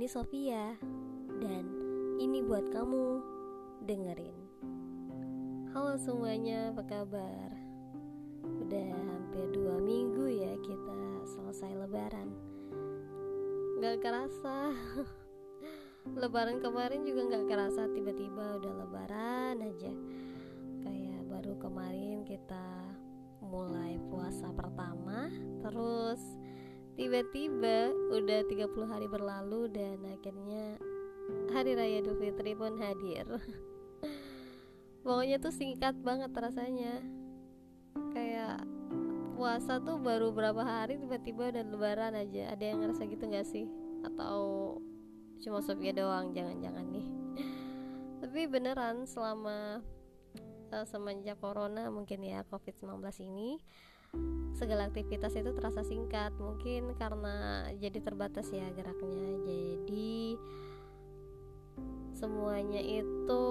Ini Sofia. Dan ini buat kamu. Dengerin. Halo semuanya, apa kabar? Udah hampir dua minggu ya kita selesai lebaran. Gak kerasa. Lebaran kemarin juga gak kerasa. Tiba-tiba udah lebaran aja. Kayak baru kemarin kita mulai puasa pertama. Terus tiba-tiba udah 30 hari berlalu Dan akhirnya Hari Raya Idul Fitri pun hadir. Pokoknya tuh singkat banget rasanya. Kayak puasa tuh baru berapa hari tiba-tiba udah lebaran aja. Ada yang ngerasa gitu gak sih? Atau cuma Sofia doang? Jangan-jangan nih. Tapi beneran selama uh, semenjak corona mungkin ya covid-19 ini segala aktivitas itu terasa singkat. Mungkin karena jadi terbatas ya geraknya. Jadi semuanya itu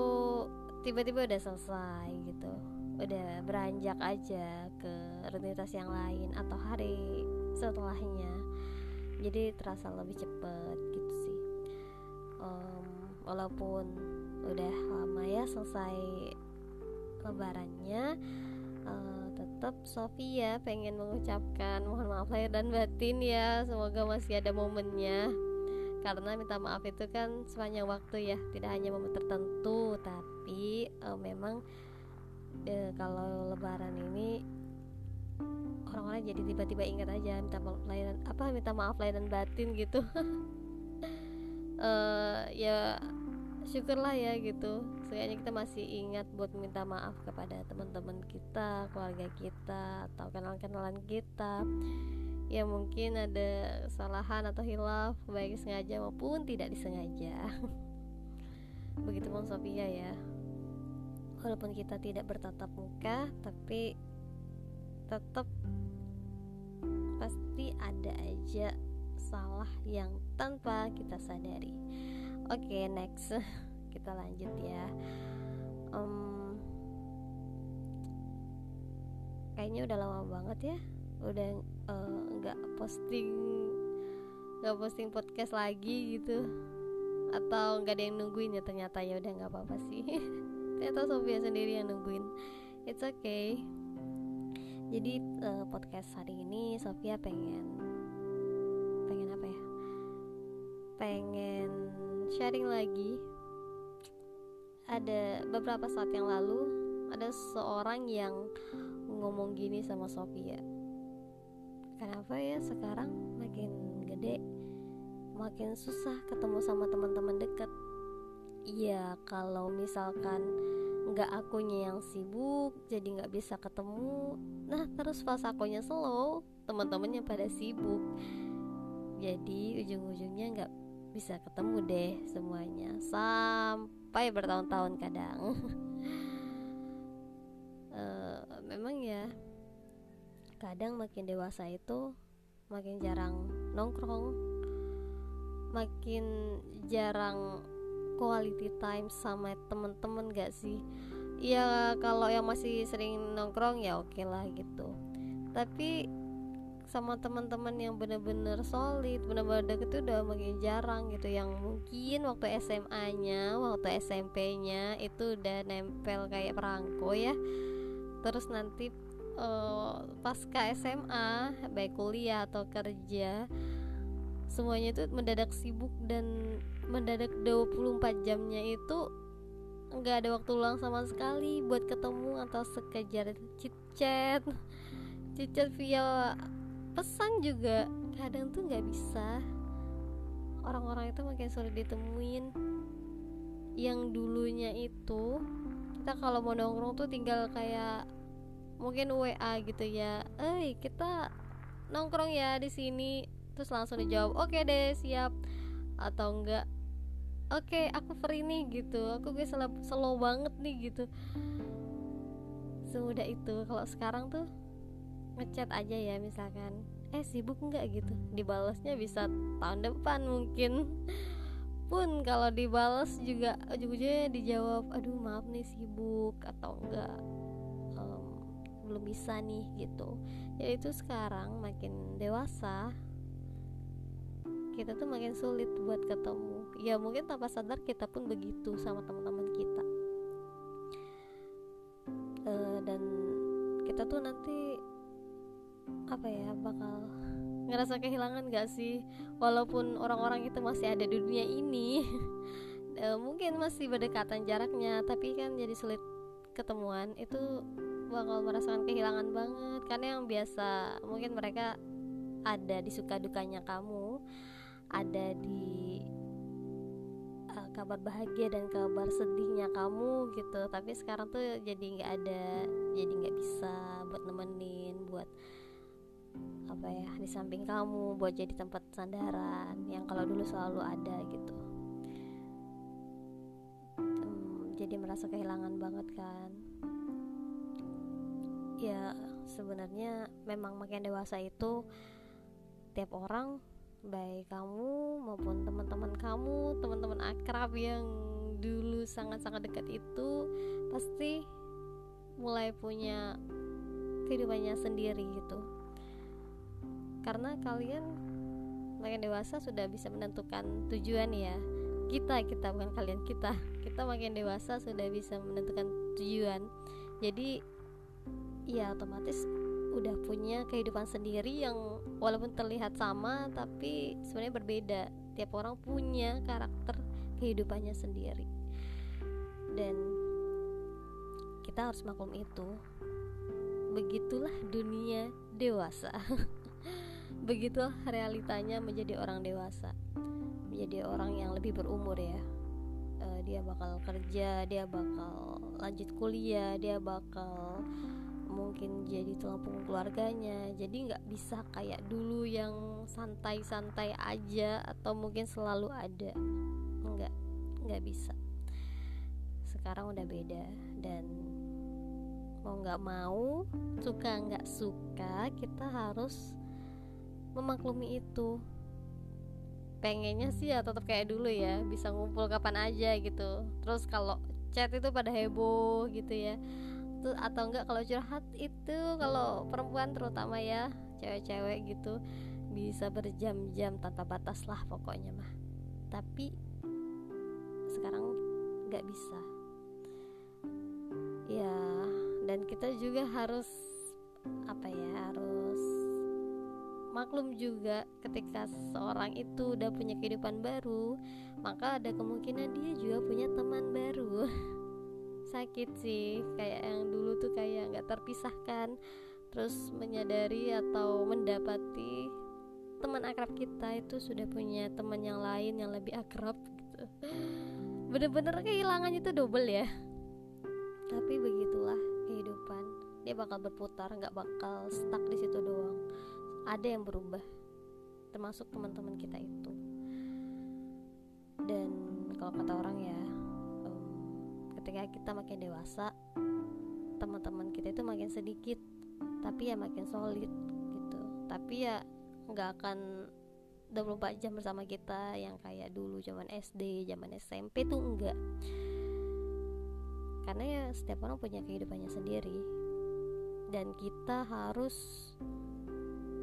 tiba-tiba udah selesai gitu. Udah beranjak aja ke rutinitas yang lain atau hari setelahnya. Jadi terasa lebih cepet gitu sih. Um, walaupun udah lama ya selesai lebarannya uh, tetap Sofia pengen mengucapkan mohon maaf lahir dan batin ya. Semoga masih ada momennya. Karena minta maaf itu kan sepanjang waktu ya tidak hanya momen tertentu tapi uh, memang e, kalau lebaran ini orang-orang jadi tiba-tiba ingat aja minta maaf lahir apa minta maaf lahir dan batin gitu. E, ya syukurlah ya gitu. Seenggaknya kita masih ingat buat minta maaf kepada teman-teman kita keluarga kita atau kenalan-kenalan kita. Ya mungkin ada kesalahan atau hilaf baik sengaja maupun tidak disengaja. Begitu Bang Sofia ya. Walaupun kita tidak bertatap muka tapi tetap pasti ada aja salah yang tanpa kita sadari oke okay, next. Kita lanjut ya. Um, kayaknya udah lama banget ya. Udah eh, nggak uh, posting nggak posting podcast lagi gitu. Atau nggak ada yang nungguin ya ternyata. Ya udah nggak apa-apa sih. Ternyata Sofia sendiri yang nungguin. It's okay. Jadi uh, podcast hari ini Sofia pengen pengen apa ya? Pengen sharing lagi. Ada beberapa saat yang lalu ada seorang yang ngomong gini sama Sofia. Kenapa ya sekarang makin gede makin susah ketemu sama teman-teman dekat? Iya kalau misalkan nggak akunya yang sibuk jadi nggak bisa ketemu. Nah terus pas akunya slow teman-temannya pada sibuk. Jadi ujung-ujungnya nggak bisa ketemu deh semuanya. Sampai bertahun-tahun kadang. Uh, memang ya kadang makin dewasa itu makin jarang nongkrong makin jarang quality time sama temen-temen gak sih? Ya kalau yang masih sering nongkrong ya oke okay lah gitu. Tapi sama teman-teman yang bener-bener solid bener-bener deket itu udah makin jarang gitu. Yang mungkin waktu SMA-nya waktu SMP-nya itu udah nempel kayak perangko ya. Terus nanti uh, pasca SMA baik kuliah atau kerja semuanya itu mendadak sibuk dan mendadak 24 jamnya itu nggak ada waktu luang sama sekali buat ketemu atau sekejar chit chat chit chat via pesan juga kadang tuh nggak bisa. Orang-orang itu makin sulit ditemuin. Yang dulunya itu kita kalau mau nongkrong tuh tinggal kayak mungkin WA gitu ya. Eh kita nongkrong ya di sini. Terus langsung dijawab oke okay deh siap. Atau enggak oke okay, aku free nih gitu. Aku gue slow, slow banget nih gitu. Semudah itu. Kalau sekarang tuh ngechat aja ya misalkan eh sibuk nggak? Gitu. Dibalasnya bisa tahun depan mungkin. Pun kalau dibalas juga ujung-ujungnya dijawab aduh maaf nih sibuk atau enggak um, belum bisa nih gitu. Jadi itu sekarang makin dewasa kita tuh makin sulit buat ketemu. Ya mungkin tanpa sadar kita pun begitu sama teman-teman kita. Uh, dan kita tuh nanti apa ya bakal ngerasa kehilangan gak sih? Walaupun orang-orang itu masih ada di dunia ini. Uh, mungkin masih berdekatan jaraknya tapi kan jadi sulit ketemuan. Itu bakal merasakan kehilangan banget. Karena yang biasa mungkin mereka ada di suka dukanya kamu ada di uh, kabar bahagia dan kabar sedihnya kamu gitu. Tapi sekarang tuh jadi nggak ada jadi nggak bisa buat nemenin buat apa ya di samping kamu buat jadi tempat sandaran yang kalau dulu selalu ada gitu. Um, jadi merasa kehilangan banget kan. Ya sebenarnya memang makin dewasa itu tiap orang baik kamu maupun teman-teman kamu teman-teman akrab yang dulu sangat-sangat dekat itu pasti mulai punya kehidupannya sendiri gitu karena kalian makin dewasa sudah bisa menentukan tujuan ya. Kita kita bukan kalian kita. Kita makin dewasa sudah bisa menentukan tujuan. Jadi ya otomatis udah punya kehidupan sendiri yang walaupun terlihat sama tapi sebenarnya berbeda. Tiap orang punya karakter kehidupannya sendiri. Dan kita harus maklum itu. Begitulah dunia dewasa begitulah realitanya menjadi orang dewasa menjadi orang yang lebih berumur ya. Uh, dia bakal kerja dia bakal lanjut kuliah dia bakal mungkin jadi tulang punggung keluarganya. Jadi nggak bisa kayak dulu yang santai-santai aja atau mungkin selalu ada. Nggak nggak bisa. Sekarang udah beda dan mau nggak mau suka nggak suka kita harus memaklumi itu. Pengennya sih ya tetap kayak dulu ya bisa ngumpul kapan aja gitu. Terus kalau chat itu pada heboh gitu ya. Tuh atau enggak kalau curhat itu kalau perempuan terutama ya cewek-cewek gitu bisa berjam-jam tanpa batas lah pokoknya mah. Tapi sekarang nggak bisa. Ya dan kita juga harus apa ya maklum juga ketika seorang itu udah punya kehidupan baru maka ada kemungkinan dia juga punya teman baru. Sakit sih kayak yang dulu tuh kayak nggak terpisahkan terus menyadari atau mendapati teman akrab kita itu sudah punya teman yang lain yang lebih akrab gitu. Bener-bener kehilangannya itu double ya. Tapi begitulah kehidupan. Dia bakal berputar nggak bakal stuck di situ doang ada yang berubah termasuk teman-teman kita itu dan kalau kata orang ya ketika kita makin dewasa teman-teman kita itu makin sedikit tapi ya makin solid gitu tapi ya nggak akan 24 jam bersama kita yang kayak dulu zaman SD, zaman SMP tuh enggak. Karena ya setiap orang punya kehidupannya sendiri. Dan kita harus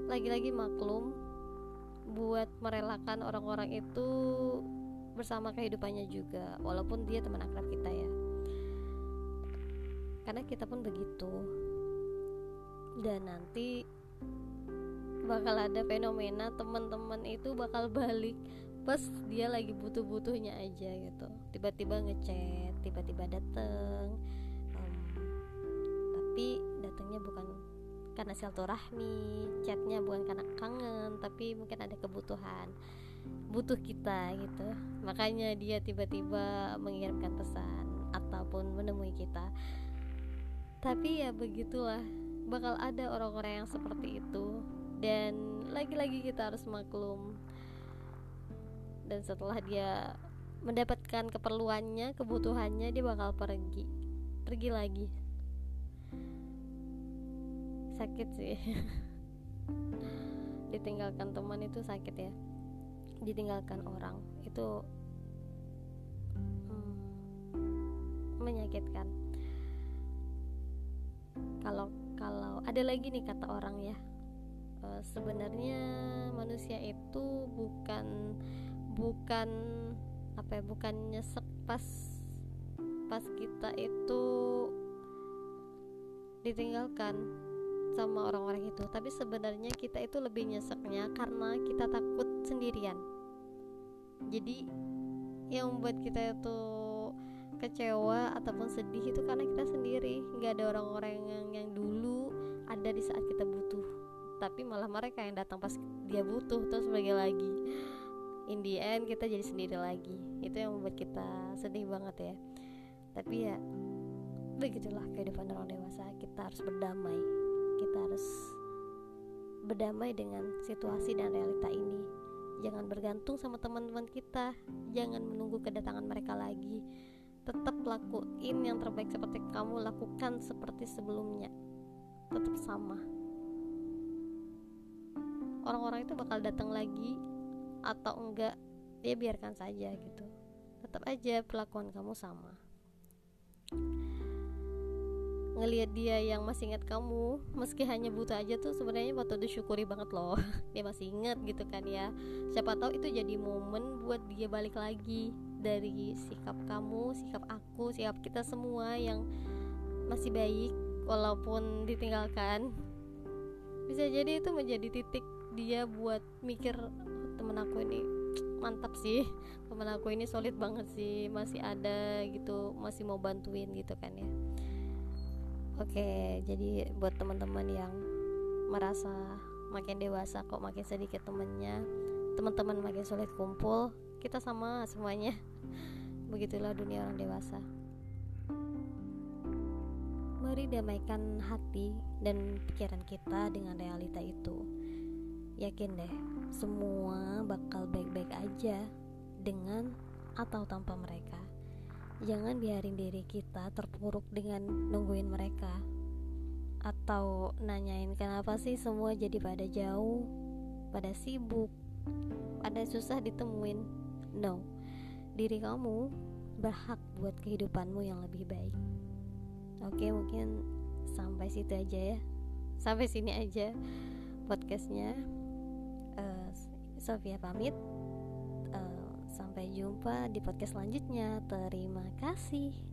lagi-lagi maklum buat merelakan orang-orang itu bersama kehidupannya juga walaupun dia teman akrab kita ya. Karena kita pun begitu. Dan nanti bakal ada fenomena teman-teman itu bakal balik pas dia lagi butuh-butuhnya aja gitu. Tiba-tiba ngechat tiba-tiba dateng. Um, tapi datangnya bukan karena silaturahmi chatnya bukan karena kangen tapi mungkin ada kebutuhan butuh kita gitu. Makanya dia tiba-tiba mengirimkan pesan ataupun menemui kita. Tapi ya begitulah bakal ada orang-orang yang seperti itu. Dan lagi-lagi kita harus maklum. Dan setelah dia mendapatkan keperluannya kebutuhannya dia bakal pergi pergi lagi sakit sih. Ditinggalkan teman itu sakit ya. Ditinggalkan orang itu hmm, menyakitkan. Kalau kalau ada lagi nih kata orang ya. E, sebenarnya manusia itu bukan bukan apa ya bukan nyesek pas pas kita itu ditinggalkan sama orang-orang itu. Tapi sebenarnya kita itu lebih nyeseknya karena kita takut sendirian. Jadi yang membuat kita itu kecewa ataupun sedih itu karena kita sendiri. Nggak ada orang-orang yang yang dulu ada di saat kita butuh. Tapi malah mereka yang datang pas dia butuh terus sebagai lagi. In the end kita jadi sendiri lagi. Itu yang membuat kita sedih banget ya. Tapi ya begitulah kehidupan orang dewasa. Kita harus berdamai harus berdamai dengan situasi dan realita ini. Jangan bergantung sama teman-teman kita. Jangan menunggu kedatangan mereka lagi. Tetap lakuin yang terbaik seperti kamu lakukan seperti sebelumnya. Tetap sama. Orang-orang itu bakal datang lagi atau enggak ya biarkan saja gitu. Tetap aja perlakuan kamu sama ngelihat dia yang masih ingat kamu meski hanya buta aja tuh sebenarnya waktu disyukuri banget loh. Dia masih ingat gitu kan ya. Siapa tahu itu jadi momen buat dia balik lagi dari sikap kamu, sikap aku, sikap kita semua yang masih baik walaupun ditinggalkan. Bisa jadi itu menjadi titik dia buat mikir temen aku ini mantap sih. Temen aku ini solid banget sih. Masih ada gitu masih mau bantuin gitu kan ya oke jadi buat teman-teman yang merasa makin dewasa kok makin sedikit temennya teman-teman makin sulit kumpul kita sama semuanya. Begitulah dunia orang dewasa. Mari damaikan hati dan pikiran kita dengan realita itu. Yakin deh semua bakal baik-baik aja dengan atau tanpa mereka jangan biarin diri kita terpuruk dengan nungguin mereka. Atau nanyain kenapa sih semua jadi pada jauh pada sibuk pada susah ditemuin? No. Diri kamu berhak buat kehidupanmu yang lebih baik. Oke mungkin sampai situ aja ya. Sampai sini aja podcastnya. Uh, Sofia pamit sampai jumpa di podcast selanjutnya. Terima kasih